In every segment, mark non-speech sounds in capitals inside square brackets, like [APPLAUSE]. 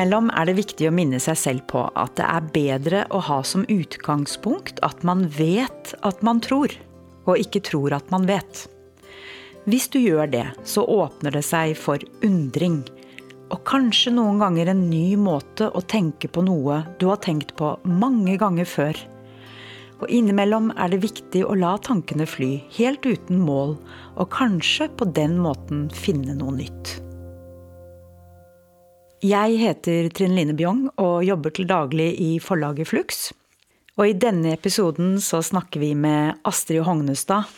Innimellom er det viktig å minne seg selv på at det er bedre å ha som utgangspunkt at man vet at man tror, og ikke tror at man vet. Hvis du gjør det, så åpner det seg for undring. Og kanskje noen ganger en ny måte å tenke på noe du har tenkt på mange ganger før. Og innimellom er det viktig å la tankene fly, helt uten mål, og kanskje på den måten finne noe nytt. Jeg heter Trine Line Bjong og jobber til daglig i forlaget Flux. Og i denne episoden så snakker vi med Astrid Hognestad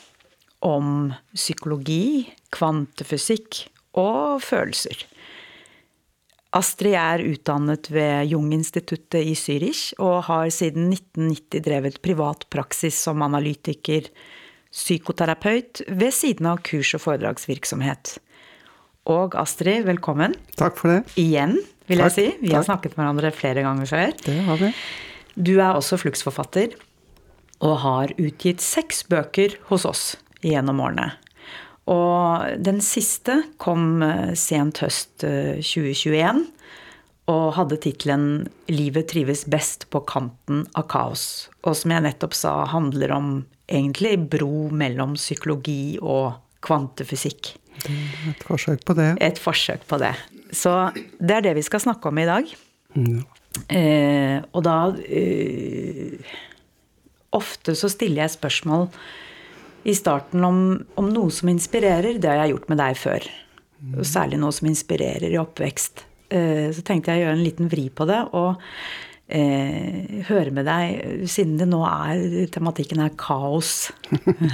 om psykologi, kvantefysikk og følelser. Astrid er utdannet ved Jung-instituttet i Zürich og har siden 1990 drevet privat praksis som analytiker, psykoterapeut, ved siden av kurs- og foredragsvirksomhet og Astrid, velkommen. Takk for det. Igjen, vil Takk, jeg si. Vi takk. har snakket med hverandre flere ganger før. Det har vi. Du er også fluksforfatter, og har utgitt seks bøker hos oss gjennom årene. Og den siste kom eh, sent høst eh, 2021 og hadde tittelen 'Livet trives best på kanten av kaos'. Og som jeg nettopp sa, handler om egentlig bro mellom psykologi og kvantefysikk. Et forsøk på det. Et forsøk på det. Så det er det vi skal snakke om i dag. Ja. Eh, og da eh, Ofte så stiller jeg spørsmål i starten om, om noe som inspirerer. Det har jeg gjort med deg før. Og særlig noe som inspirerer i oppvekst. Eh, så tenkte jeg å gjøre en liten vri på det og eh, høre med deg, siden det nå er tematikken er kaos.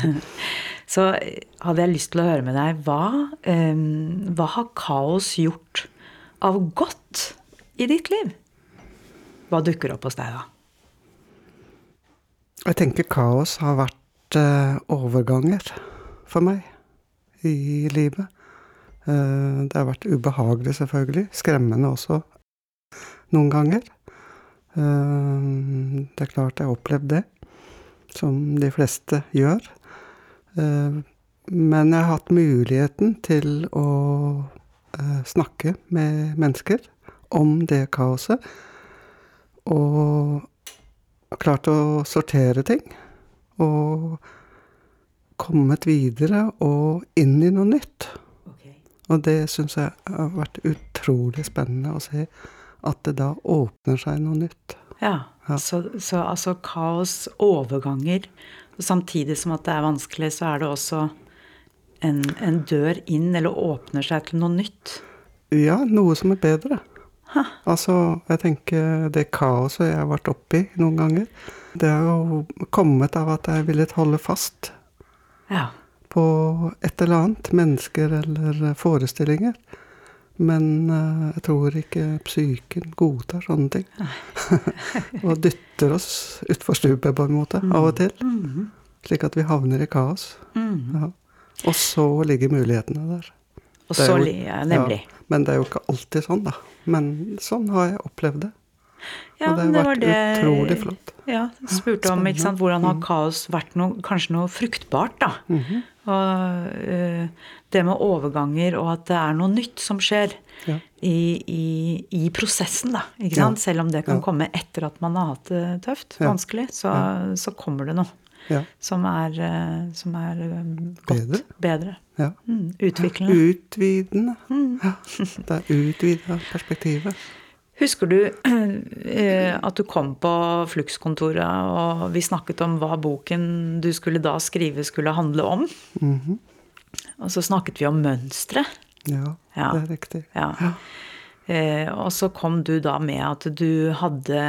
[LAUGHS] så hadde jeg lyst til å høre med deg hva, eh, hva har kaos gjort av godt i ditt liv? Hva dukker opp hos deg da? Jeg tenker kaos har vært eh, overganger for meg i livet. Eh, det har vært ubehagelig, selvfølgelig. Skremmende også noen ganger. Eh, det er klart jeg har opplevd det, som de fleste gjør. Eh, men jeg har hatt muligheten til å eh, snakke med mennesker om det kaoset. Og klart å sortere ting. Og kommet videre og inn i noe nytt. Og det syns jeg har vært utrolig spennende å se. At det da åpner seg noe nytt. Ja, Ja. Så, så altså kaos, overganger. Og samtidig som at det er vanskelig, så er det også en, en dør inn, eller åpner seg til noe nytt. Ja, noe som er bedre. Altså, jeg tenker det kaoset jeg har vært oppi noen ganger, det har jo kommet av at jeg ville holde fast Ja. på et eller annet. Mennesker eller forestillinger. Men uh, jeg tror ikke psyken godtar sånne ting. [LAUGHS] og dytter oss utfor stupet på en måte, av og til. Slik at vi havner i kaos. Ja. Og så ligger mulighetene der. Og så jo- ja, nemlig. Ja, men det er jo ikke alltid sånn, da. Men sånn har jeg opplevd det. Ja, og det har det vært det- utrolig flott. Ja, spurte om hvordan har kaos vært noe, kanskje noe fruktbart, da. Mhm. Og eh, det med overganger og at det er noe nytt som skjer Ja. i, i, i prosessen, da. Ikke Ja. Selv om det kan Ja. komme etter at man har hatt det tøft, vanskelig, så, så kommer det noe Ja. som er, eh, som er eh, godt. Bedre. Bedre. ja. Mm, utviklende. Utvidende. Ja. Det er utvida perspektivet. Husker du [CLEARS THROAT] eh, at du kom på Flux-kontoret, og vi snakket om hva boken du skulle da skrive, skulle handle om? Mhm. Og så snakket vi om mønstre. Ja, Ja. det er riktig. Ja. Eh, og så kom du da med at du hadde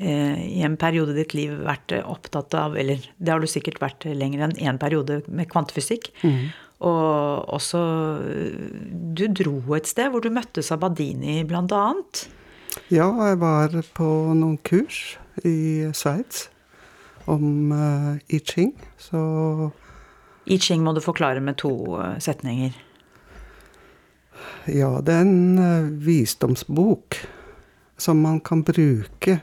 eh, i en periode i ditt liv vært opptatt av Eller det har du sikkert vært lenger enn én periode med kvantefysikk. Og også eh, Du dro et sted hvor du møtte Sabadini, blant annet. Ja, jeg var på noen kurs i Sveits om uh, I Ching, så I Ching må du forklare med to eh, setninger. Ja, det er en uh, visdomsbok som man kan bruke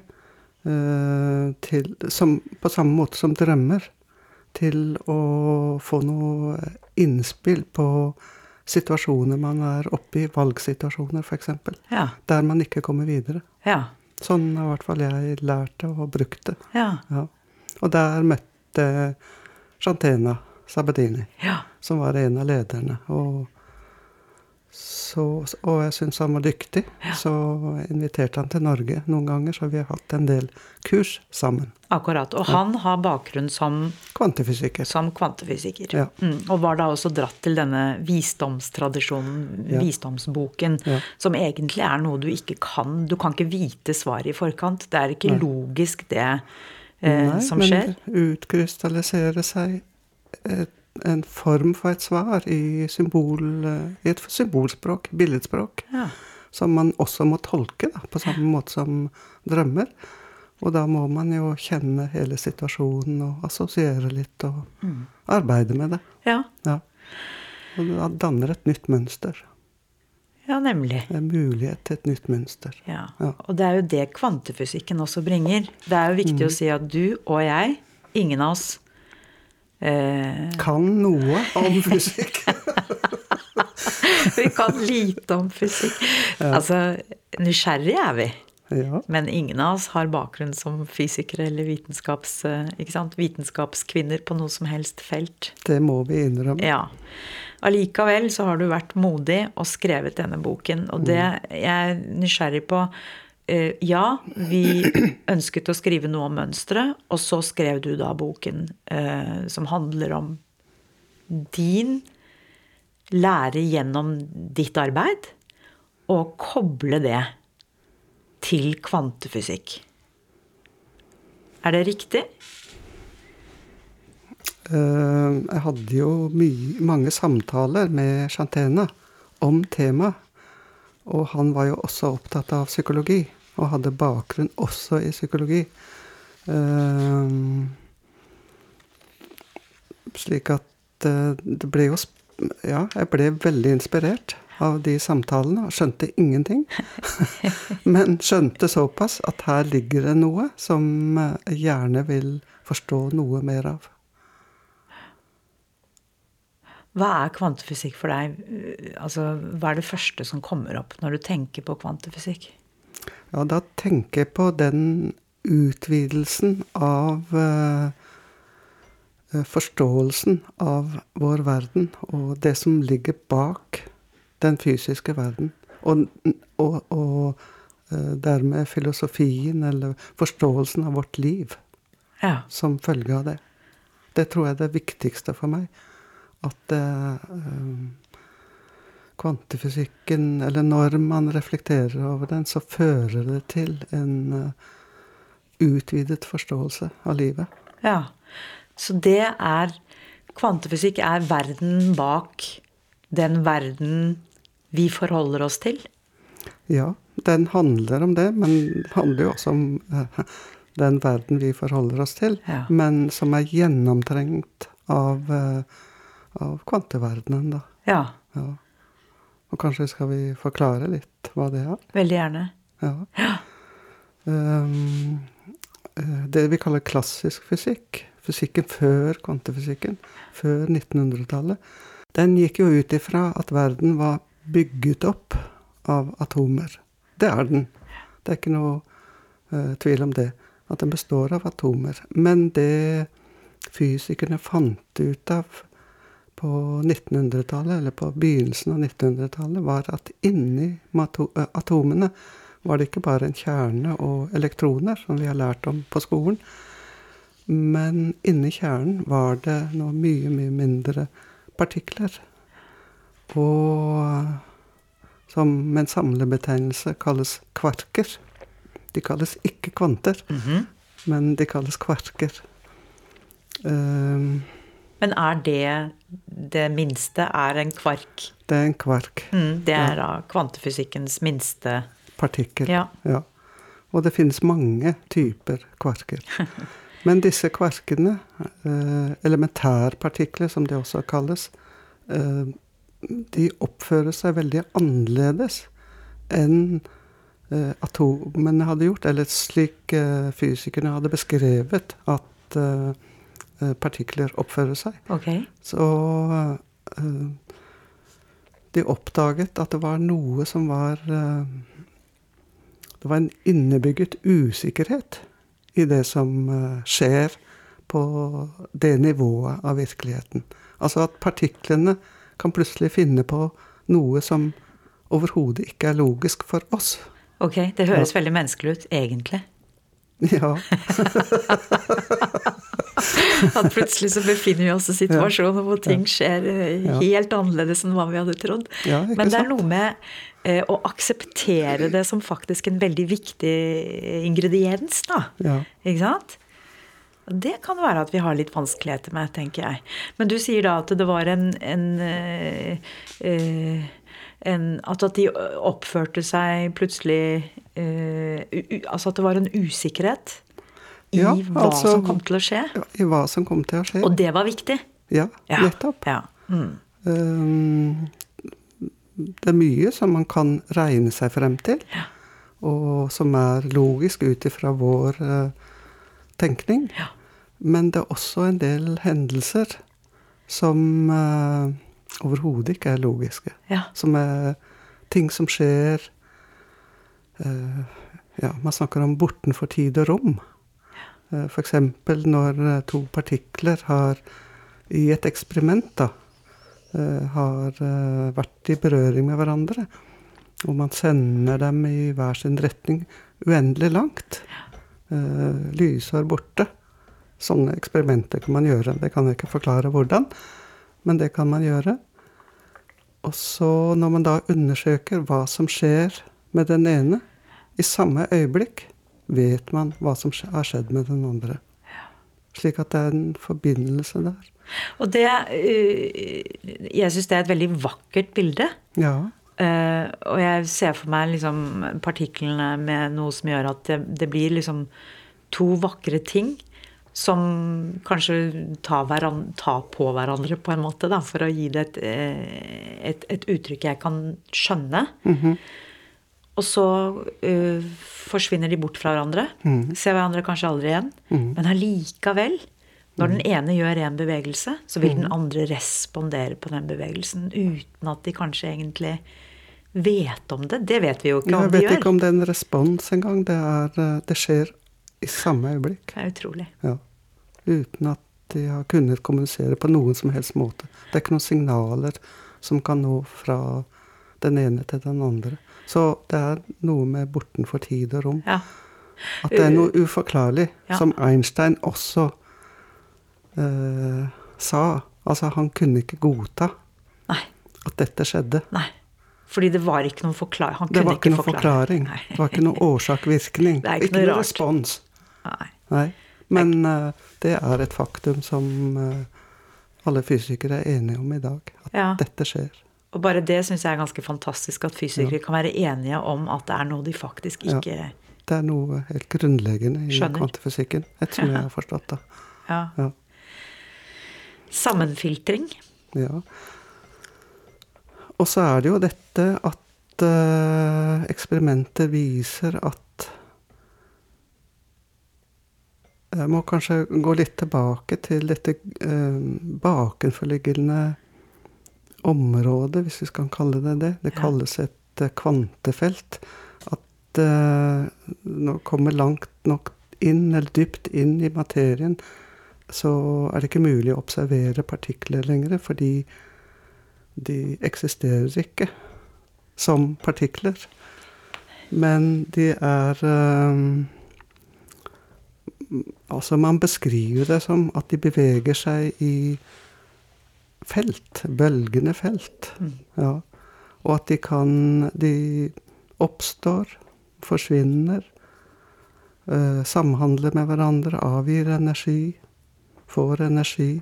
til som, På samme måte som drømmer. Til å få noe innspill på situasjoner man er oppe i, valgsituasjoner f.eks., Ja. der man ikke kommer videre. Ja. Sånn har i hvert fall jeg lært det og brukt det. Ja. Ja. Og der møtte Shantena Sabedini, Ja. som var en av lederne. Og, så, og jeg syntes han var dyktig, så inviterte han til Norge noen ganger. Så vi har hatt en del kurs sammen. Akkurat. Og han har bakgrunn som, Kvantefysiker. som kvantefysiker. Ja. Mm. Og var da også dratt til denne visdomstradisjonen, Ja. visdomsboken, Ja. som egentlig er noe du ikke kan. Du kan ikke vite svaret i forkant. Det er ikke logisk, det eh, Nei, som men Nei, men utkrystalliserer seg et, en form for et svar i, symbol, eh, i et symbolspråk, billedspråk, Ja. som man også må tolke da, på samme måte som drømmer. Og da må man jo kjenne hele situasjonen og assosiere litt og Mm. arbeide med det. ja. Ja. Og da danner et nytt mønster. Ja, nemlig. Det er mulighet til et nytt mønster. Ja. Ja. Og det er jo det kvantefysikken også bringer. Det er jo viktig Mm. å si at du og jeg, ingen av oss eh, Kan noe om fysikk. [LAUGHS] Vi kan lite om fysikk. Altså, nysgjerrig er vi. ja. Men ingen av oss har bakgrunn som fysikere eller vitenskaps, eh, vitenskapskvinner på noe som helst felt. Det må vi innrømme. Ja. Allikevel så har du vært modig og skrevet denne boken. Og det jeg er nysgjerrig på Ja, vi ønsket å skrive noe om mønsteret, og så skrev du da boken eh, som handler om din lære gjennom ditt arbeid, og koble det til kvantefysikk. Er det riktig? Eh, Jeg hadde jo mye, mange samtaler med Chantena om temaet. Og han var jo også opptatt av psykologi, og hadde bakgrunn også i psykologi. Eh, Slik at eh, det ble jo Ja, jeg ble veldig inspirert av de samtalene, og skjønte ingenting. [LAUGHS] Men skjønte såpass at her ligger det noe som eh, jeg gjerne vil forstå noe mer av. Hva er kvantefysikk for deg? Altså, hva er det første som kommer opp når du tenker på kvantefysikk? Ja, da tenker jeg på den utvidelsen av eh, eh, forståelsen av vår verden, og det som ligger bak den fysiske verden. Og, og, og eh, dermed filosofien, eller forståelsen av vårt liv, Ja. som følge av det. Det tror jeg er det viktigste for meg. At eh, kvantefysikken, eller når man reflekterer over den, så fører det til en eh, utvidet forståelse av livet. ja. Så det er Kvantefysikk er verden bak den verden vi forholder oss til? Ja, den handler om det, men handler jo også om eh, den verden vi forholder oss til, Ja. men som er gjennomtrengt av, eh, av kvanteverdenen, da. Ja. Ja. Og kanskje skal vi forklare litt hva det er? Veldig gjerne. Ja. Um, eh, det vi kaller klassisk fysikk, fysikken før kvantefysikken, før 1900-tallet, den gikk jo ut ifra at verden var bygget opp av atomer. Det er den. Det er ikke noe uh, tvil om det. At den består av atomer. Men det fysikerne fant ut av på 1900-tallet, eller på begynnelsen av 1900-tallet, var at inni atomene var det ikke bare en kjerne og elektroner, som vi har lært om på skolen. Men inni kjernen var det noe mye, mye mindre partikler. Og som med en samlebetegnelse kalles kvarker. De kalles ikke kvanter, Mhm. men de kalles kvarker. Um, Men er det det minste? Er en kvark? det er en kvark. Mm, det er da kvantefysikkens minste Partikkel. Ja. Ja. Og det finnes mange typer kvarker. [LAUGHS] Men disse kvarkene, eh, elementærpartikler som de også kalles, eh, de oppfører seg veldig annerledes enn eh, atomene hadde gjort, eller slik fysikerne hadde beskrevet at partikler oppfører seg. Okay. Så eh, de oppdaget at det var noe som var eh, Det var en innebygget usikkerhet i det som eh, skjer på det nivået av virkeligheten. Altså at partiklene kan plutselig finne på noe som overhodet ikke er logisk for oss. Ok, det høres ja. veldig menneskelig ut, egentlig. Ja. [LAUGHS] [LAUGHS] At plutselig så befinner vi oss i situasjoner hvor ting skjer eh, helt annerledes enn hva vi hadde trodd. Men det er noe med eh, å akseptere det som faktisk en veldig viktig ingrediens, da. Ikke sant? Det kan være at vi har litt vanskeligheter med, tenker jeg. Men du sier da at det var en, en, uh, en At de oppførte seg plutselig Altså at det var en usikkerhet i ja, hva altså, som kom til å skje? I hva som kom til å skje. Og det var viktig? Ja, nettopp. Ja. Mm. Um, det er mye som man kan regne seg frem til, ja. og som er logisk ut ifra vår uh, tenkning. Ja. Men det er også en del hendelser som uh, overhodet ikke er logiske. Ja. Som er ting som skjer uh, Ja, man snakker om bortenfor tid og rom. Uh, F.eks. når to partikler har i et eksperiment da, har vært i berøring med hverandre. Og man sender dem i hver sin retning uendelig langt. Lysår borte. Sånne eksperimenter kan man gjøre. Det kan jeg ikke forklare hvordan, men det kan man gjøre. Og så, når man da undersøker hva som skjer med den ene, i samme øyeblikk vet man hva som har skjedd med den andre. Slik at det er en forbindelse der. Og det øh, Jeg syns det er et veldig vakkert bilde. Ja. Uh, og jeg ser for meg liksom partiklene med noe som gjør at det, det blir liksom to vakre ting som kanskje tar, hverandre, tar, på hverandre på en måte, da, for å gi det et, eh, et, et uttrykk jeg kan skjønne. Mm -hmm. Og så uh, forsvinner de bort fra hverandre. Mm. Ser hverandre kanskje aldri igjen. Mm. Men allikevel, når den ene gjør en bevegelse, så vil den andre respondere på den bevegelsen uten at de kanskje egentlig vet om det. Det vet vi jo ikke om de gjør. Jeg vet ikke om det er en respons engang. Det, eh, det skjer i samme øyeblikk. Det er utrolig. Ja. Uten at de har kunnet kommunisere på noen som helst måte. Det er ikke noen signaler som kan nå fra den ene til den andre. Så det er noe med bortenfor tid og rom. Ja. At det er noe uforklarlig, ja. som Einstein også eh, sa. Altså, han kunne ikke godta Nei. at dette skjedde. Nei. Fordi det var ikke noen forklaring. Han det var ikke, ikke noen forklaring. Nei. Det var ikke noen årsak-virkning. [LAUGHS] ikke, ikke noe respons. Nei. Nei. Men uh, det er et faktum som uh, alle fysikere er enige om i dag. At ja. dette skjer. Og bare det syns jeg er ganske fantastisk, at fysikere ja. kan være enige om at det er noe de faktisk ikke ja. Det er noe helt grunnleggende i Skjønner. kvantefysikken. Et som jeg har forstått, det. Ja. ja. Sammenfiltring. Ja. Og så er det jo dette at uh, eksperimentet viser at Jeg må kanskje gå litt tilbake til dette uh, bakenforliggende området, hvis vi skal kalle det det. Det kalles et uh, kvantefelt. At uh, når du kommer langt nok inn, eller dypt inn i materien, så er det ikke mulig å observere partikler lenger, fordi de eksisterer ikke som partikler. Men de er uh, Altså, man beskriver det som at de beveger seg i felt. Bølgende felt. Mm. Ja. Og at de kan De oppstår, forsvinner, eh, samhandler med hverandre, avgir energi, får energi,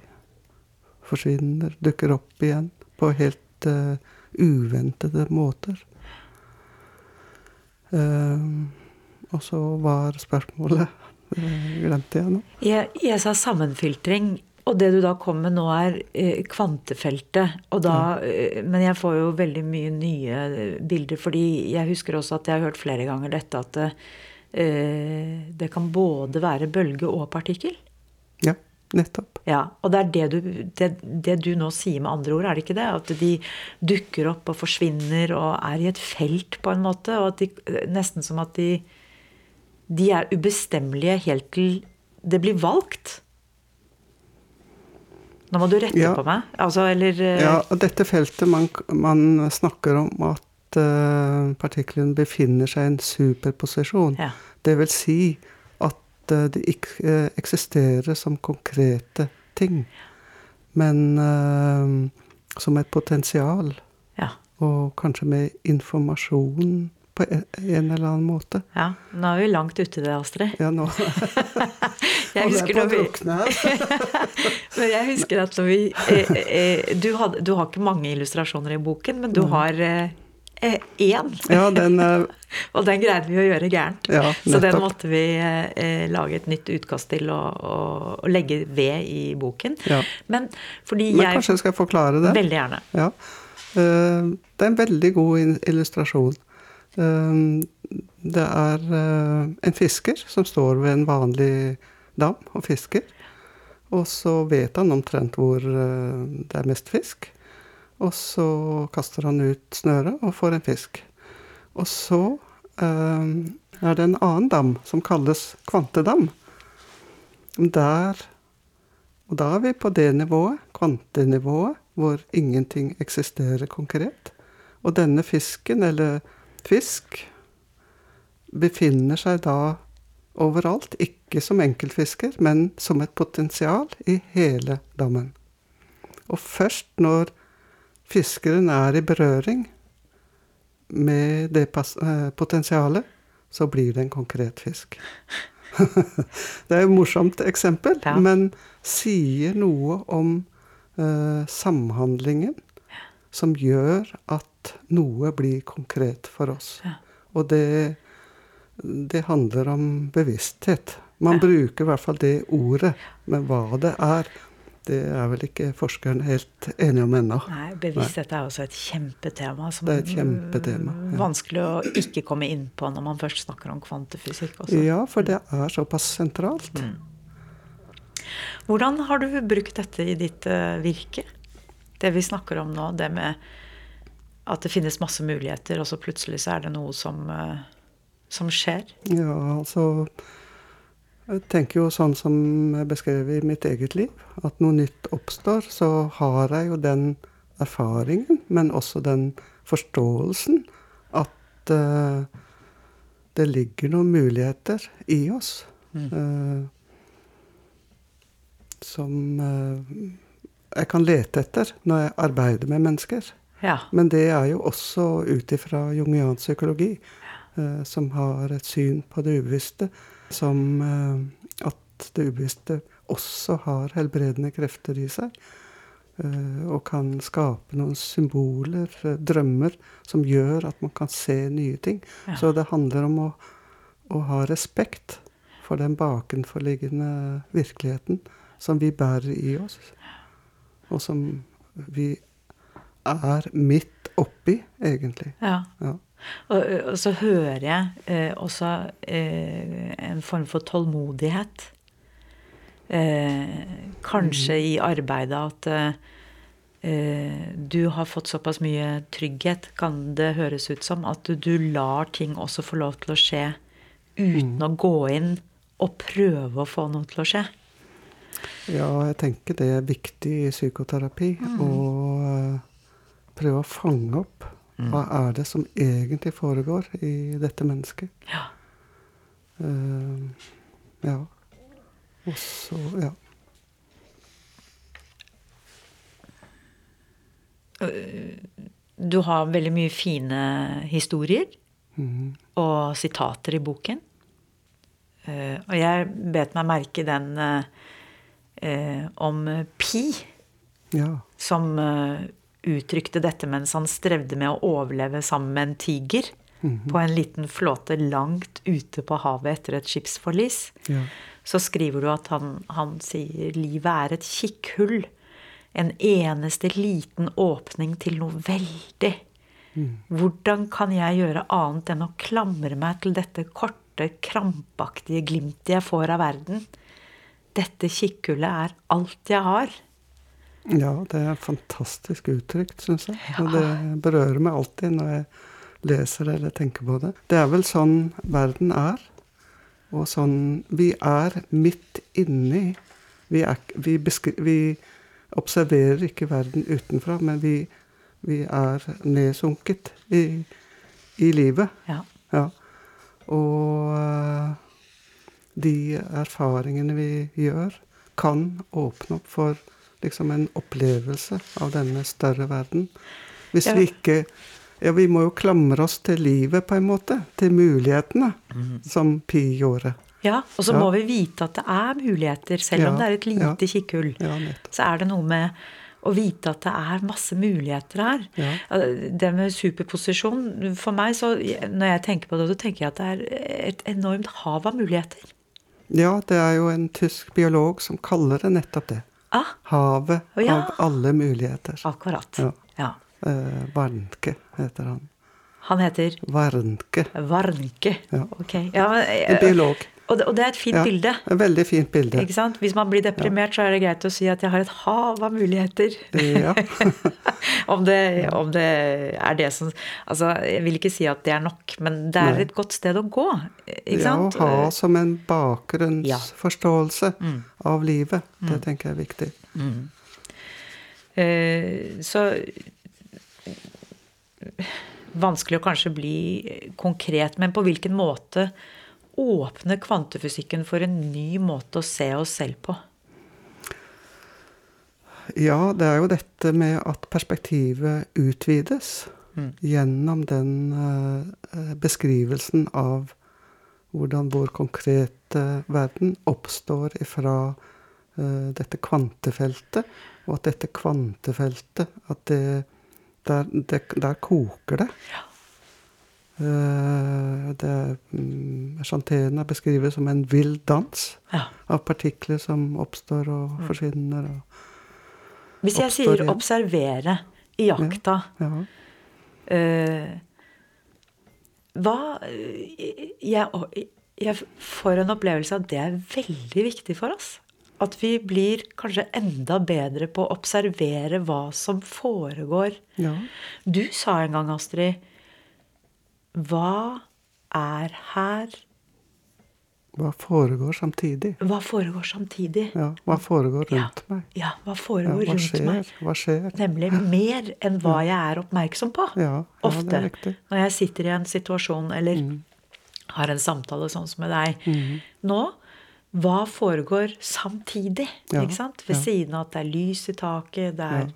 forsvinner, dukker opp igjen på helt eh, uventede måter. Eh, og så var spørsmålet uh, Glemte jeg nå? Jeg, jeg, sa sammenfiltring. Og det du da kom med nå, er eh, kvantefeltet. Og da, ja. Men jeg får jo veldig mye nye bilder. fordi jeg husker også at jeg har hørt flere ganger dette at det, det kan både være bølge og partikkel. Ja. Nettopp. Ja, Og det er det du, det, det du nå sier med andre ord, er det ikke det? At de dukker opp og forsvinner og er i et felt, på en måte. Og at de, nesten som at de, de er ubestemmelige helt til det blir valgt. Nå må du rette Ja. på meg. Altså, eller eh, Ja, dette feltet man, man snakker om at uh, partiklene befinner seg i en superposisjon. Ja. Det vil si at uh, de ikke eh, eksisterer som konkrete ting, men eh, som et potensial, ja. og kanskje med informasjon på en, eller annen måte. ja. Nå er vi langt ute i det, Astrid. Ja, nå [LAUGHS] [LAUGHS] Jeg husker når vi. [LAUGHS] Men jeg husker at når vi eh, eh, du, had, du har ikke mange illustrasjoner i boken, men du har eh, eh, én. Ja, den er Og den greide vi å gjøre gærent. Ja, Så den måtte vi eh, lage et nytt utkast til og, og, og legge ved i boken. Ja. Men Men jeg kanskje jeg skal forklare det? Veldig gjerne. Ja. Eh, Det er en veldig god illustrasjon. Eh, Det er eh, en fisker som står ved en vanlig dam og fisker. Og så vet han omtrent hvor eh, det er mest fisk. Og så kaster han ut snøret og får en fisk. Og så er det en annen dam som kalles kvantedam. Der Og da er vi på det nivået, kvantenivået, hvor ingenting eksisterer konkret. Og denne fisken, eller fisk, befinner seg da overalt. Ikke som enkeltfisker, men som et potensial i hele dammen. Og først når fiskeren er i berøring med det eh, potensialet, så blir det en konkret fisk. [LAUGHS] det er et morsomt eksempel, Ja. men sier noe om uh, samhandlingen som gjør at noe blir konkret for oss. Ja. Og det, det handler om bevissthet. Man Ja. bruker i hvert fall det ordet, men hva det er, det er vel ikke forskerne helt enige om ennå. Nei, bevissthet er også et kjempetema. Som Det er et kjempetema, ja. Vanskelig å ikke komme inn på når man først snakker om kvantefysikk. Også. Ja, for det er såpass sentralt. Mm. Hvordan har du brukt dette i ditt uh, virke? Det vi snakker om nå, det med at det finnes masse muligheter, og så plutselig så er det noe som, eh, som skjer. Ja, altså Jeg tenker jo sånn som jeg beskrev i mitt eget liv. At noe nytt oppstår, så har jeg jo den erfaringen, men også den forståelsen at uh, det ligger noen muligheter i oss. eh, som eh, jeg kan lete etter når jeg arbeider med mennesker. Ja. Men det er jo også ut ifra jungiansk psykologi, eh, som har et syn på det ubevisste, som eh, at det ubevisste også har helbredende krefter i seg. eh, og kan skape noen symboler, eh, drømmer, som gjør at man kan se nye ting. Ja. Så det handler om å, å ha respekt for den bakenforliggende virkeligheten som vi bærer i oss, og som vi er midt oppi, egentlig. ja. Ja. Og, og så hører jeg eh, også eh, en form for tålmodighet. Eh, kanskje i arbeidet at eh, eh, du har fått såpass mye trygghet, kan det høres ut som, at du, du lar ting også få lov til å skje uten å gå inn og prøve å få noe til å skje. Ja, jeg tenker det er viktig i psykoterapi å eh, prøve å fange opp hva er det som egentlig foregår i dette mennesket. Ja. Uh, ja. Og så, ja. Du har veldig mye fine historier mm. og sitater i boken. Uh, og jeg bet meg merke den eh, eh, om Pi, ja. som eh, uttrykte dette mens han strevde med å overleve sammen med en tiger Mhm. på en liten flåte langt ute på havet etter et skipsforlis. ja. Så skriver du at han, han sier livet er et kikkhull. En eneste liten åpning til noe veldig. Hvordan kan jeg gjøre annet enn å klamre meg til dette korte, krampaktige glimtet jeg får av verden? Dette kikkhullet er alt jeg har. Ja, det er fantastisk uttrykt, syns jeg. Og det berører meg alltid når jeg leser det eller tenker på det. Det er vel sånn verden er. Og sånn Vi er midt inni Vi, er, vi, vi observerer ikke verden utenfra, men vi, vi er nedsunket i, i livet. Ja. Ja. Og eh, de erfaringene vi gjør, kan åpne opp for liksom en opplevelse av denne større verden. Hvis Ja. vi ikke Ja, vi må jo klamre oss til livet, på en måte. Til mulighetene, som Pi gjorde. ja. Og så Ja. må vi vite at det er muligheter, selv om det er et lite ja. kikkhull. Ja. Så er det noe med å vite at det er masse muligheter her. Ja. Det med superposisjon For meg, så når jeg tenker på det, så tenker jeg at det er et enormt hav av muligheter. Ja, det er jo en tysk biolog som kaller det nettopp det. Ah, Havet oh, ja. av alle muligheter. akkurat. Ja. Ja. Eh, Warnke heter han. Han heter Warnke. Varnke. Ja. Ok. Ja, men, En biolog. Og, det, og det er et fint Ja, bilde. Et veldig fint bilde. Ikke sant? Hvis man blir deprimert, så er det greit å si at jeg har et hav av muligheter. Ja. [LAUGHS] om, det, om det er det som Altså, jeg vil ikke si at det er nok, men det er Nei. et godt sted å gå. Ikke ja, å ha som en bakgrunnsforståelse Mm. av livet. Det tenker jeg er viktig. Eh, Så Vanskelig å kanskje bli konkret, men på hvilken måte åpner kvantefysikken for en ny måte å se oss selv på? Ja, det er jo dette med at perspektivet utvides Mm. gjennom den uh, beskrivelsen av hvordan vår konkrete verden oppstår ifra uh, dette kvantefeltet, og at dette kvantefeltet at det, der, det, der koker det. Eh, det mm, beskrives som en vill dans Ja. av partikler som oppstår og forsvinner. Og, Hvis jeg sier igjen. 'observere' i jakta, ja. uh, hva jeg, jeg får en opplevelse av at det er veldig viktig for oss. At vi blir kanskje enda bedre på å observere hva som foregår. ja. Du sa en gang, Astrid, hva er her? Hva foregår samtidig? Hva foregår samtidig? Ja, hva foregår Ja. rundt meg? Ja, hva Ja, foregår hva rundt skjer? meg? Hva skjer? Nemlig mer enn hva jeg er oppmerksom på. Ja, ja, Ofte. det er riktig. Når jeg sitter i en situasjon eller har en samtale sånn som med deg nå. Hva foregår samtidig? Ja, ikke sant? Ved ja. siden av at det er lys i taket, det er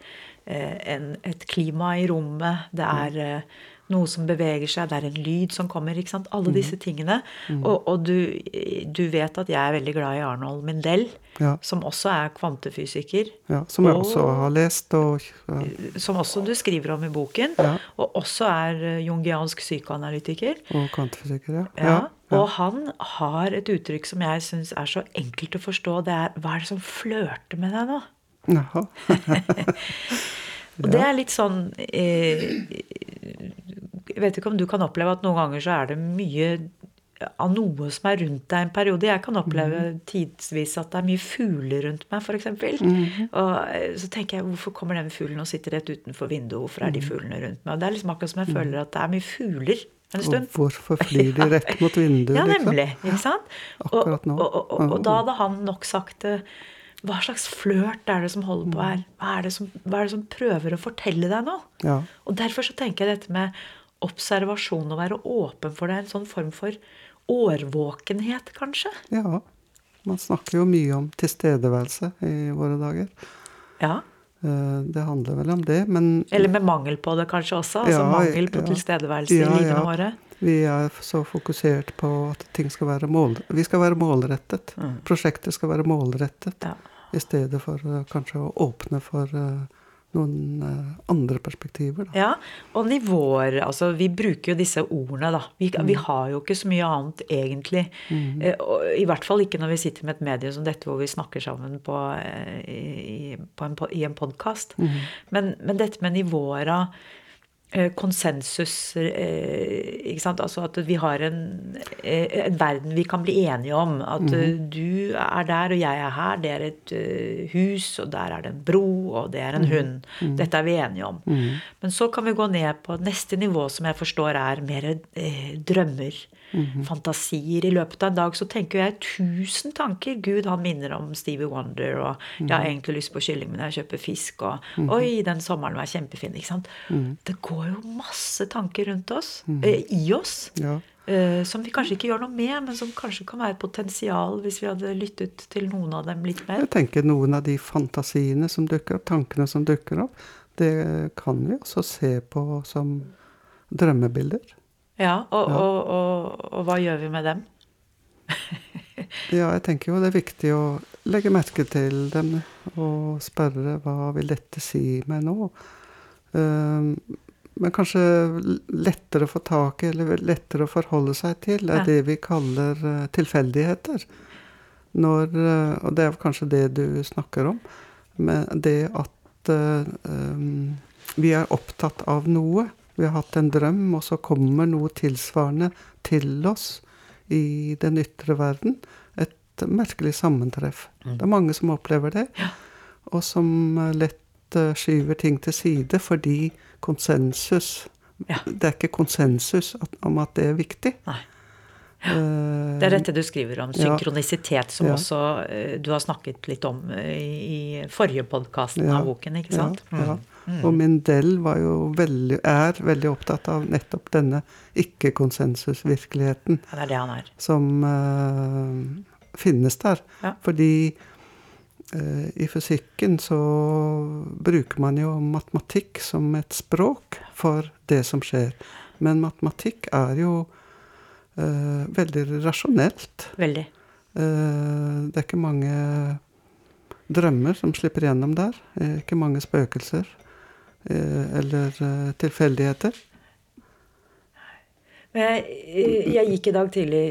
eh, en, et klima i rommet, det er eh, noe som beveger seg, det er en lyd som kommer. ikke sant? Alle disse tingene. Og, og du, du vet at jeg er veldig glad i Arnold Mindell, Ja. som også er kvantefysiker. Ja, som jeg Og- også har lest og ja, som også du skriver om i boken, og også er eh, jungiansk psykoanalytiker. og kvantefysiker, ja. Ja, Og han har et uttrykk som jeg syns er så enkelt å forstå. Det er 'hva er det som flørter med deg nå'? Jaha. [LAUGHS] [LAUGHS] Og det er litt sånn eh, Jeg vet ikke om du kan oppleve at noen ganger så er det mye av noe som er rundt deg en periode. Jeg kan oppleve tidsvis at det er mye fugler rundt meg, f.eks. Mm. Og eh, så tenker jeg hvorfor kommer den fuglen og sitter rett utenfor vinduet? Hvorfor er de fuglene rundt meg? Og det er liksom akkurat som jeg føler at det er mye fugler en Og hvorfor [LAUGHS] flyr de rett mot vinduet, Ja, liksom? nemlig. Ikke sant? akkurat nå. Og, og, og, og da hadde han nok sagt det. Hva slags flørt er det som holder på her? Hva er, det som, er det som prøver å fortelle deg nå? Ja. Og derfor så tenker jeg dette med observasjon, å være åpen for det, en sånn form for årvåkenhet, kanskje. ja. Man snakker jo mye om tilstedeværelse i våre dager. Ja. Eh, Det handler vel om det, men Eller med mangel på det kanskje også. Altså Ja, mangel på ja. tilstedeværelse i livene våre. vi er så fokusert på at ting skal være mål... Vi skal være målrettet. Prosjektet skal være målrettet. Ja. I stedet for uh, kanskje å åpne for uh, noen eh, andre perspektiver. Da. Ja, og nivåer Altså, vi bruker jo disse ordene, da. Vi, vi har jo ikke så mye annet, egentlig. Og I hvert fall ikke når vi sitter med et medie som dette, hvor vi snakker sammen på, i, på en, i podkast. Men, men dette med nivåer av konsensus eh, ikke sant? Altså at vi har en, eh, en verden vi kan bli enige om. At mm. du er der, og jeg er her. Det er et hus, og der er det en bro, og det er en mm. hund. Mm. Dette er vi enige om. Mm. Men så kan vi gå ned på neste nivå, som jeg forstår er mer eh, -hmm. fantasier. I løpet av en dag så tenker jeg tusen tanker. Gud, han minner om Stevie Wonder, og jeg har mhm. egentlig lyst på kylling, men jeg kjøper fisk, og mhm. oi, den sommeren var kjempefin. ikke sant? Mhm. Det går jo masse tanker rundt oss, eh, i oss. Ja. Uh, som vi kanskje ikke gjør noe med, men som kanskje kan være et potensial hvis vi hadde lyttet til noen av dem litt mer. Jeg tenker Noen av de fantasiene som dukker opp, tankene som dukker opp, det kan vi også se på som drømmebilder. Ja, og, ja. Og, og, og, hva gjør vi med dem? [LAUGHS] ja, jeg tenker jo det er viktig å legge merke til dem og spørre hva vil dette si meg nå? Um, men kanskje lettere å få tak i, eller lettere å forholde seg til, er det vi kaller uh, tilfeldigheter. Når, uh, og det er kanskje det du snakker om. Men det at uh, um, vi er opptatt av noe vi har hatt en drøm, og så kommer noe tilsvarende til oss i den ytre verden. Et merkelig sammentreff. Mm. Det er mange som opplever det, ja. og som lett uh, skyver ting til side fordi konsensus ja. Det er ikke konsensus at, om at det er viktig. Nei. Eh, det er dette du skriver om, synkronisitet, som ja. også du har snakket litt om i, i forrige podkasten av boken, ikke sant? Ja, Mm. Og Mindel veldig, er veldig opptatt av nettopp denne ikke-konsensusvirkeligheten. Ja, det er det han er. Som uh, finnes der. Ja. Fordi uh, i fysikken så bruker man jo matematikk som et språk for det som skjer. Men matematikk er jo uh, veldig rasjonelt. Veldig. det er ikke mange drømmer som slipper gjennom der. Ikke mange spøkelser. Eh, eller eh, tilfeldigheter? Jeg, jeg gikk i dag tidlig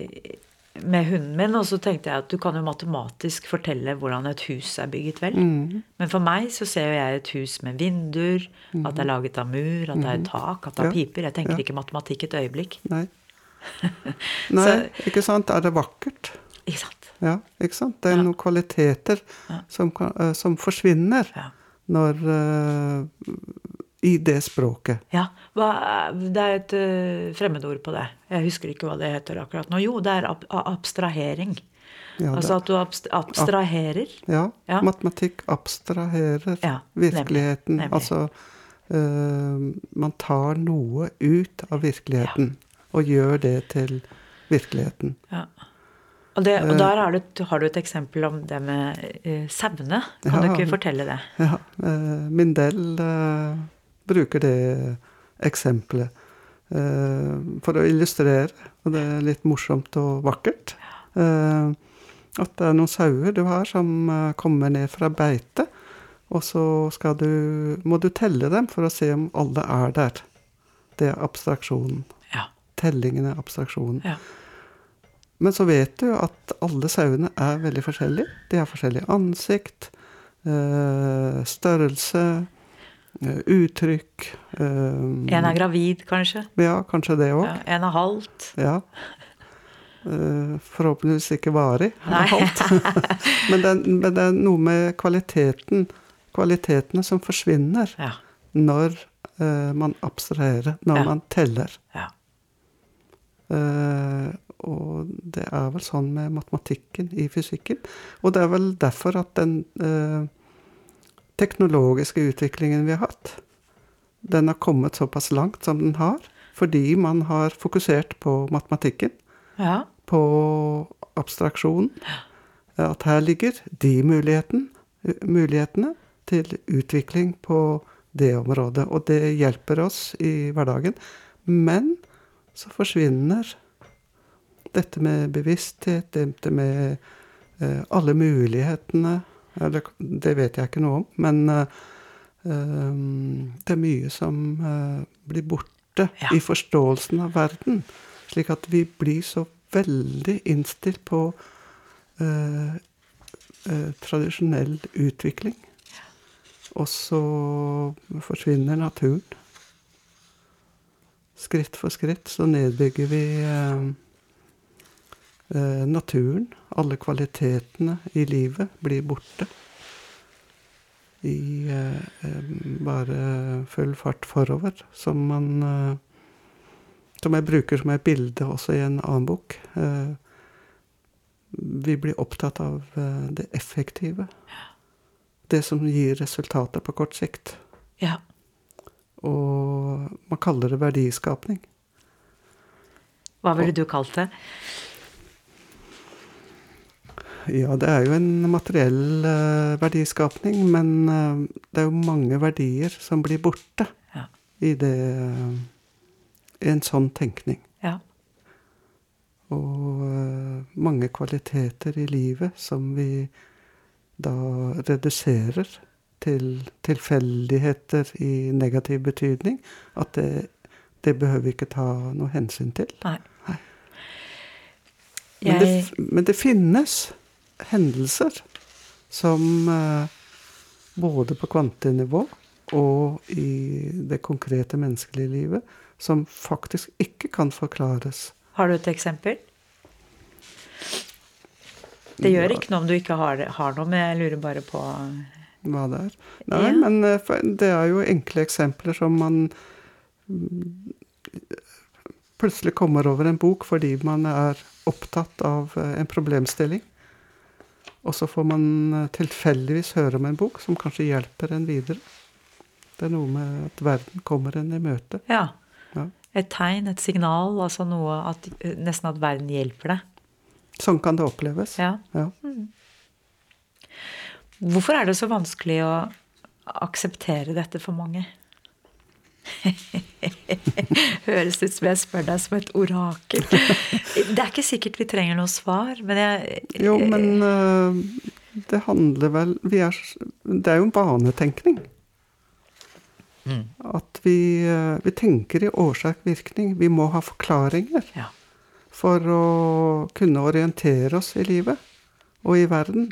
med hunden min, og så tenkte jeg at du kan jo matematisk fortelle hvordan et hus er bygget, vel. Mm. Men for meg så ser jeg et hus med vinduer, mm. at det er laget av mur, at det er mm. tak, at det er ja. piper. Jeg tenker ja. ikke matematikk et øyeblikk. Nei. [LAUGHS] Nei, så, ikke sant. Er det vakkert? Ikke sant. Ja, ikke sant. Det er noen kvaliteter som, eh, som forsvinner. Ja når uh, I det språket. Ja. Hva, det er et uh, fremmedord på det. Jeg husker ikke hva det heter akkurat nå. Jo, det er ab abstrahering. Ja, altså at du abst abstraherer. Ja, ja. Matematikk abstraherer ja, virkeligheten. Nemlig, nemlig. Altså uh, Man tar noe ut av virkeligheten og gjør det til virkeligheten. Ja. Og, det, og der har du, har du, et eksempel om det med uh, sauene. Kan ja, du ikke fortelle det? Ja. Uh, Mindel uh, bruker det eksempelet uh, for å illustrere, og det er litt morsomt og vakkert, at det er noen sauer du har som kommer ned fra beite, og så du, må du telle dem for å se om alle er der. Det er abstraksjonen. Ja. Tellingen er abstraksjonen. Ja. Men så vet du at alle sauene er veldig forskjellige. De har forskjellig ansikt, eh, størrelse, eh, uttrykk En er gravid, kanskje? Ja, kanskje det òg. Ja, en er halvt. Ja. Forhåpentligvis ikke varig. [LAUGHS] Halvt. [LAUGHS] men, det, men, det, er noe med kvaliteten, kvalitetene som forsvinner ja. når man abstraherer, når man teller. Ja. Uh, og det er vel sånn med matematikken i fysikken. Og det er vel derfor at den eh, teknologiske utviklingen vi har hatt, den har kommet såpass langt som den har. Fordi man har fokusert på matematikken. Ja. På abstraksjonen. At her ligger de muligheten, mulighetene til utvikling på det området. Og det hjelper oss i hverdagen. Men så forsvinner dette med bevissthet, dette med uh, alle mulighetene det vet jeg ikke noe om, men uh, det er mye som blir borte ja. i forståelsen av verden. Slik at vi blir så veldig innstilt på tradisjonell utvikling. Og så forsvinner naturen. skritt for skritt så nedbygger vi eh, eh, naturen. Alle kvalitetene i livet blir borte. I eh, eh, bare full fart forover, som man eh, Som jeg bruker som et bilde også i en annen bok. Eh, vi blir opptatt av eh, det effektive. Det som gir resultater på kort sikt. Ja. Og man kaller det verdiskapning. Hva ville du kalt det? Ja, det er jo en materiell uh, verdiskapning, men uh, det er jo mange verdier som blir borte Ja. i det uh, I en sånn tenkning. Ja. Og mange kvaliteter i livet som vi da reduserer til tilfeldigheter i negativ betydning. At det, det behøver vi ikke ta noe hensyn til. Nei. Nei. Men, det, men det finnes hendelser som eh, både på kvantenivå og i det konkrete menneskelige livet som faktisk ikke kan forklares. Har du et eksempel? Det gjør ikke noe om du ikke har, har noe, men jeg lurer bare på hva det er. Nei, Ja. men eh, det er jo enkle eksempler som man plutselig kommer over en bok fordi man er opptatt av eh, en problemstilling. Og så får man eh, tilfeldigvis høre om en bok som kanskje hjelper en videre. Det er noe med at verden kommer en i møte. Ja. Ja. Et tegn, et signal, altså noe at Nesten at verden hjelper deg. Sånn kan det oppleves. Ja. Ja. Hvorfor er det så vanskelig å akseptere dette for mange? [LAUGHS] Høres ut som jeg spør deg som et orakel. Det er ikke sikkert vi trenger noe svar, men jeg Jo, men eh, det handler vel vi er, Det er jo en vanetenkning. At vi, eh, vi tenker i årsak-virkning. Vi må ha forklaringer Ja. for å kunne orientere oss i livet og i verden.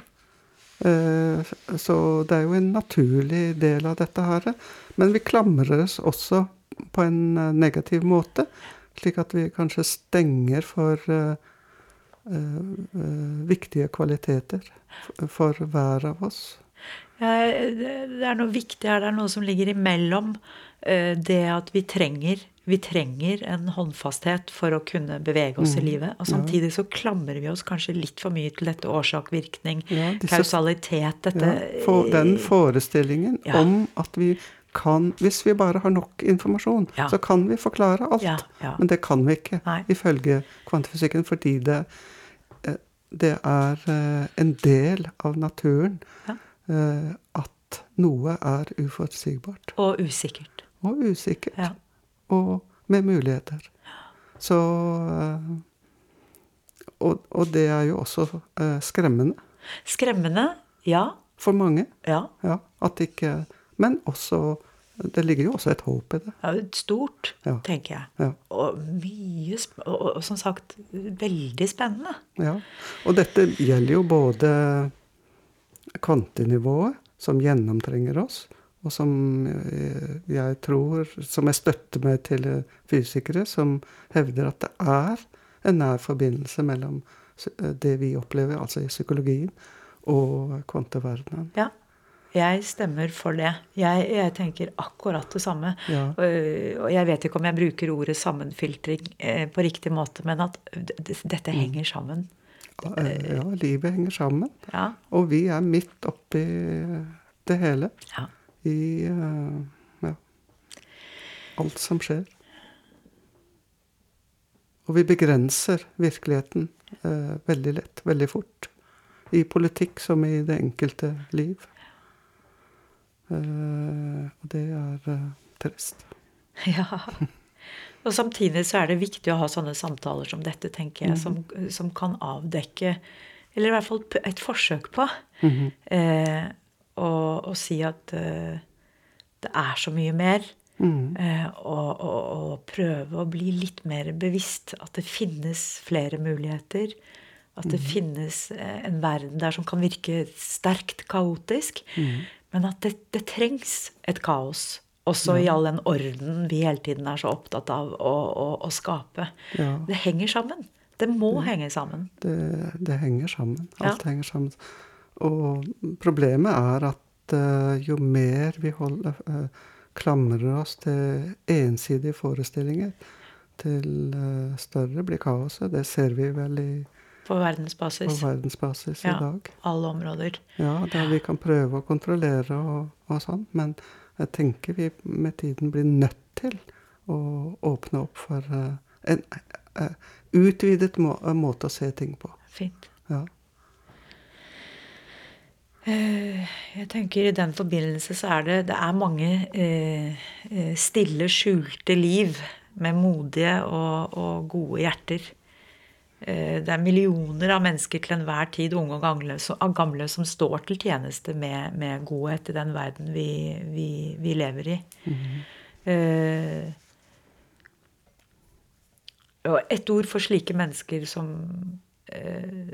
Eh, Så det er jo en naturlig del av dette her. Men vi klamrer oss også på en eh, negativ måte, slik at vi kanskje stenger for eh, viktige kvaliteter for hver av oss. Ja, det er noe viktig her. Det er noe som ligger imellom det at vi trenger vi trenger en håndfasthet for å kunne bevege oss i Mm, livet. Og samtidig så klamrer vi oss kanskje litt for mye til dette årsak-virkning, Ja, kausalitet, dette Ja, for den forestillingen Ja. om at vi kan Hvis vi bare har nok informasjon, Ja. så kan vi forklare alt. Ja, ja. Men det kan vi ikke, Nei. ifølge kvantefysikken, fordi det, eh, det er eh, en del av naturen Ja. eh, at noe er uforutsigbart Og usikkert. og usikkert. Og med muligheter. Så eh, og, og det er jo også eh, skremmende Skremmende. Ja. for mange. Ja. Ja, at ikke Men også Det ligger jo også et håp i det. ja stort, Ja. tenker jeg. Ja. Og mye og som sagt veldig spennende. ja. Og dette gjelder jo både kvantenivået, som gjennomtrenger oss, og som eh, jeg tror Som jeg støtter meg til fysikere som hevder at det er en nær forbindelse mellom eh, det vi opplever, altså i psykologien, og kvanteverdenen. Ja. Jeg stemmer for det. Jeg, jeg tenker akkurat det samme. Ja. Og og jeg vet ikke om jeg bruker ordet sammenfiltring eh, på riktig måte, men at dette henger sammen. Ja, livet henger sammen. Ja. Og vi er midt oppi det hele. ja. I eh, ja, alt som skjer. Og vi begrenser virkeligheten eh, veldig lett, veldig fort. I politikk som i det enkelte liv. Eh, og det er eh, trist. [LAUGHS] Ja. Og samtidig så er det viktig å ha sånne samtaler som dette, tenker jeg, som, som kan avdekke Eller i hvert fall et forsøk på. eh, og, og si at uh, det er så mye mer. Mm. Uh, og, og, og prøve å bli litt mer bevisst at det finnes flere muligheter. At det finnes eh, en verden der som kan virke sterkt kaotisk. Men at det, det trengs et kaos Også i all den orden vi hele tiden er så opptatt av å, å, å skape. Ja. Det henger sammen. Det må henge sammen. Det, det henger sammen. Alt Ja. henger sammen. Og problemet er at eh, jo mer vi holder, eh, klamrer oss til ensidige forestillinger, til eh, større blir kaoset. Det ser vi vel i, På på verdensbasis. verdensbasis Ja. i dag. Alle områder. Ja, der vi kan prøve å kontrollere og, og sånn, men jeg tenker vi med tiden blir nødt til å åpne opp for en utvidet må, måte å se ting på. Fint. Ja. Eh, Jeg tenker I den forbindelse så er det, det er mange eh, eh, stille, skjulte liv med modige og, og gode hjerter. Eh, det er millioner av mennesker til enhver tid, unge og gamle, som, gamle, som står til tjeneste med, med godhet i den verden vi, vi, vi lever i. Eh, og et ord for slike mennesker som,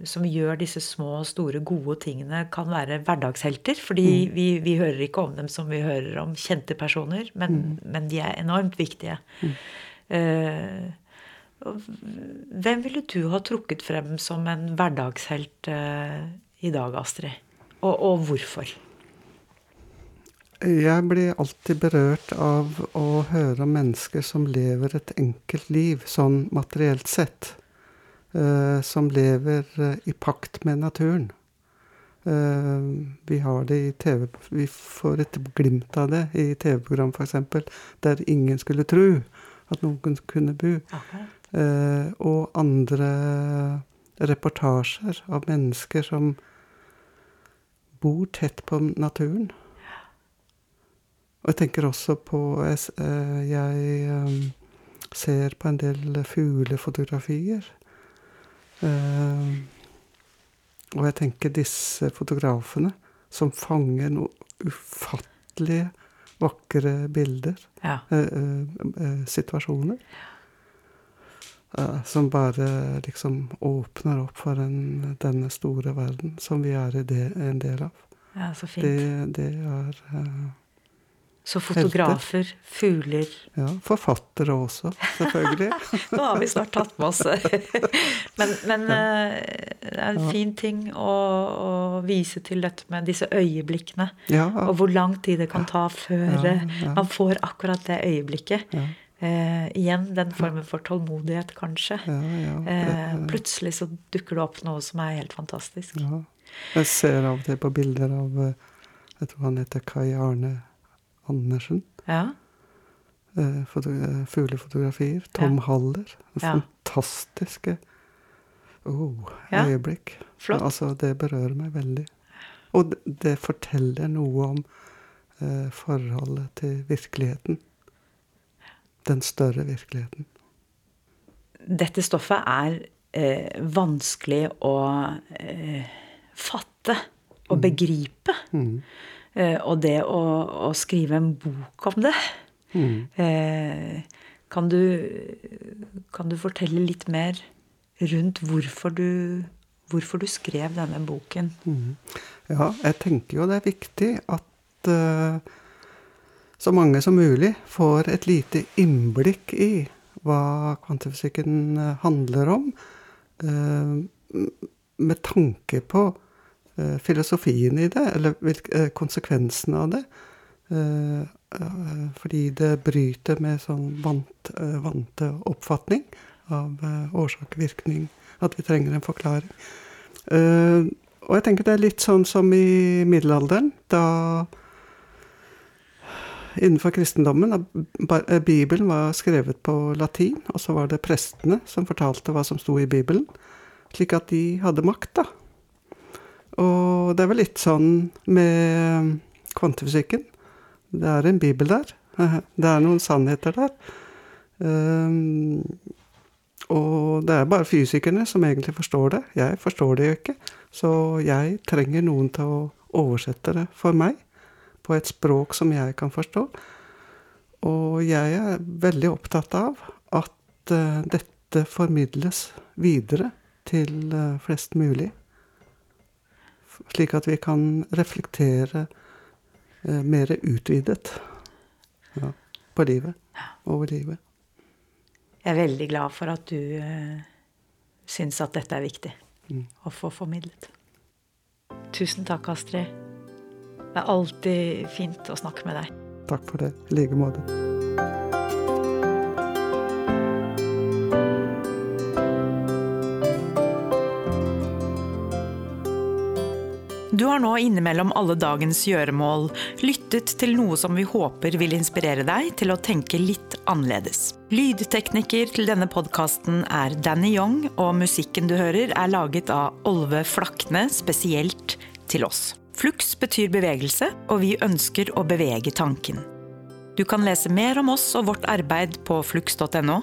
som gjør disse små store gode tingene, kan være hverdagshelter. Fordi vi, vi hører ikke om dem som vi hører om kjente personer, men, men de er enormt viktige. Mm. Uh, hvem ville du ha trukket frem som en hverdagshelt uh, i dag, Astrid? Og, og hvorfor? Jeg blir alltid berørt av å høre om mennesker som lever et enkelt liv, sånn materielt sett. Eh, som lever eh, i pakt med naturen. Eh, vi har det i TV Vi får et glimt av det i TV-program, f.eks., der ingen skulle tro at noen kunne bo. Eh, og andre reportasjer av mennesker som bor tett på naturen. Og jeg tenker også på Jeg, jeg ser på en del fuglefotografier. Eh, og jeg tenker disse fotografene som fanger noe ufattelige vakre bilder, Ja. eh, eh, situasjoner. Eh, som bare liksom åpner opp for en, denne store verden som vi er i det, en del av. ja, så fint. Det, det er Så fotografer, fugler Ja, forfattere også, selvfølgelig. [LAUGHS] Nå har vi snart tatt med oss Men, men eh, det er en fin ting å, å vise til dette med disse øyeblikkene. Ja, Og hvor lang tid det kan ta før Ja, eh, ja. man får akkurat det øyeblikket. ja, Eh, igjen den formen for tålmodighet, kanskje. ja, ja, Eh, plutselig så dukker det opp noe som er helt fantastisk. ja. Jeg ser av til på bilder av eh, Jeg tror han heter Kai Arne Andersen. Ja. eh, Fuglefotografier. Tom Ja. Haller. Fantastiske oh, øyeblikk. Flott. Altså, det berører meg veldig. Og det, forteller noe om eh, forholdet til virkeligheten. Den større virkeligheten. Dette stoffet er eh, vanskelig å eh, fatte og begripe. Mm. Og det å, å skrive en bok om det Mm. eh, kan, du, kan du fortelle litt mer rundt hvorfor du, hvorfor du skrev denne boken? Mm. Ja, jeg tenker jo det er viktig at uh, så mange som mulig får et lite innblikk i hva kvantefysikken eh, handler om, uh, med tanke på eh, filosofien i det, eller eh, konsekvensene av det. Eh, eh, fordi det bryter med sånn vant, eh, vante oppfatning av eh, årsak-virkning, at vi trenger en forklaring. Eh, og jeg tenker det er litt sånn som i middelalderen, da Innenfor kristendommen, eh, Bibelen var skrevet på latin, og så var det prestene som fortalte hva som sto i Bibelen, slik at de hadde makt, da. Og det er vel litt sånn med kvantefysikken. Det er en bibel der. [LAUGHS] Det er noen sannheter der. Um, og det er bare fysikerne som egentlig forstår det. Jeg forstår det jo ikke. Så jeg trenger noen til å oversette det for meg på et språk som jeg kan forstå. Og jeg er veldig opptatt av at eh, dette formidles videre til eh, flest mulig. Slik at vi kan reflektere uh, mer utvidet. Ja. På livet. Over livet. Jeg er veldig glad for at du uh, syns at dette er viktig mm. å få formidlet. Tusen takk, Astrid. Det er alltid fint å snakke med deg. Takk for det. I like måte. Du har nå innimellom alle dagens gjøremål lyttet til noe som vi håper vil inspirere deg til å tenke litt annerledes. Lydtekniker til denne podkasten er Danny Young, og musikken du hører er laget av Olve Flakne spesielt til oss. Flux betyr bevegelse, og vi ønsker å bevege tanken. Du kan lese mer om oss og vårt arbeid på flux.no.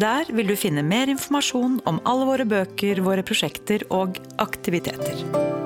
Der vil du finne mer informasjon om alle våre bøker, våre prosjekter og aktiviteter.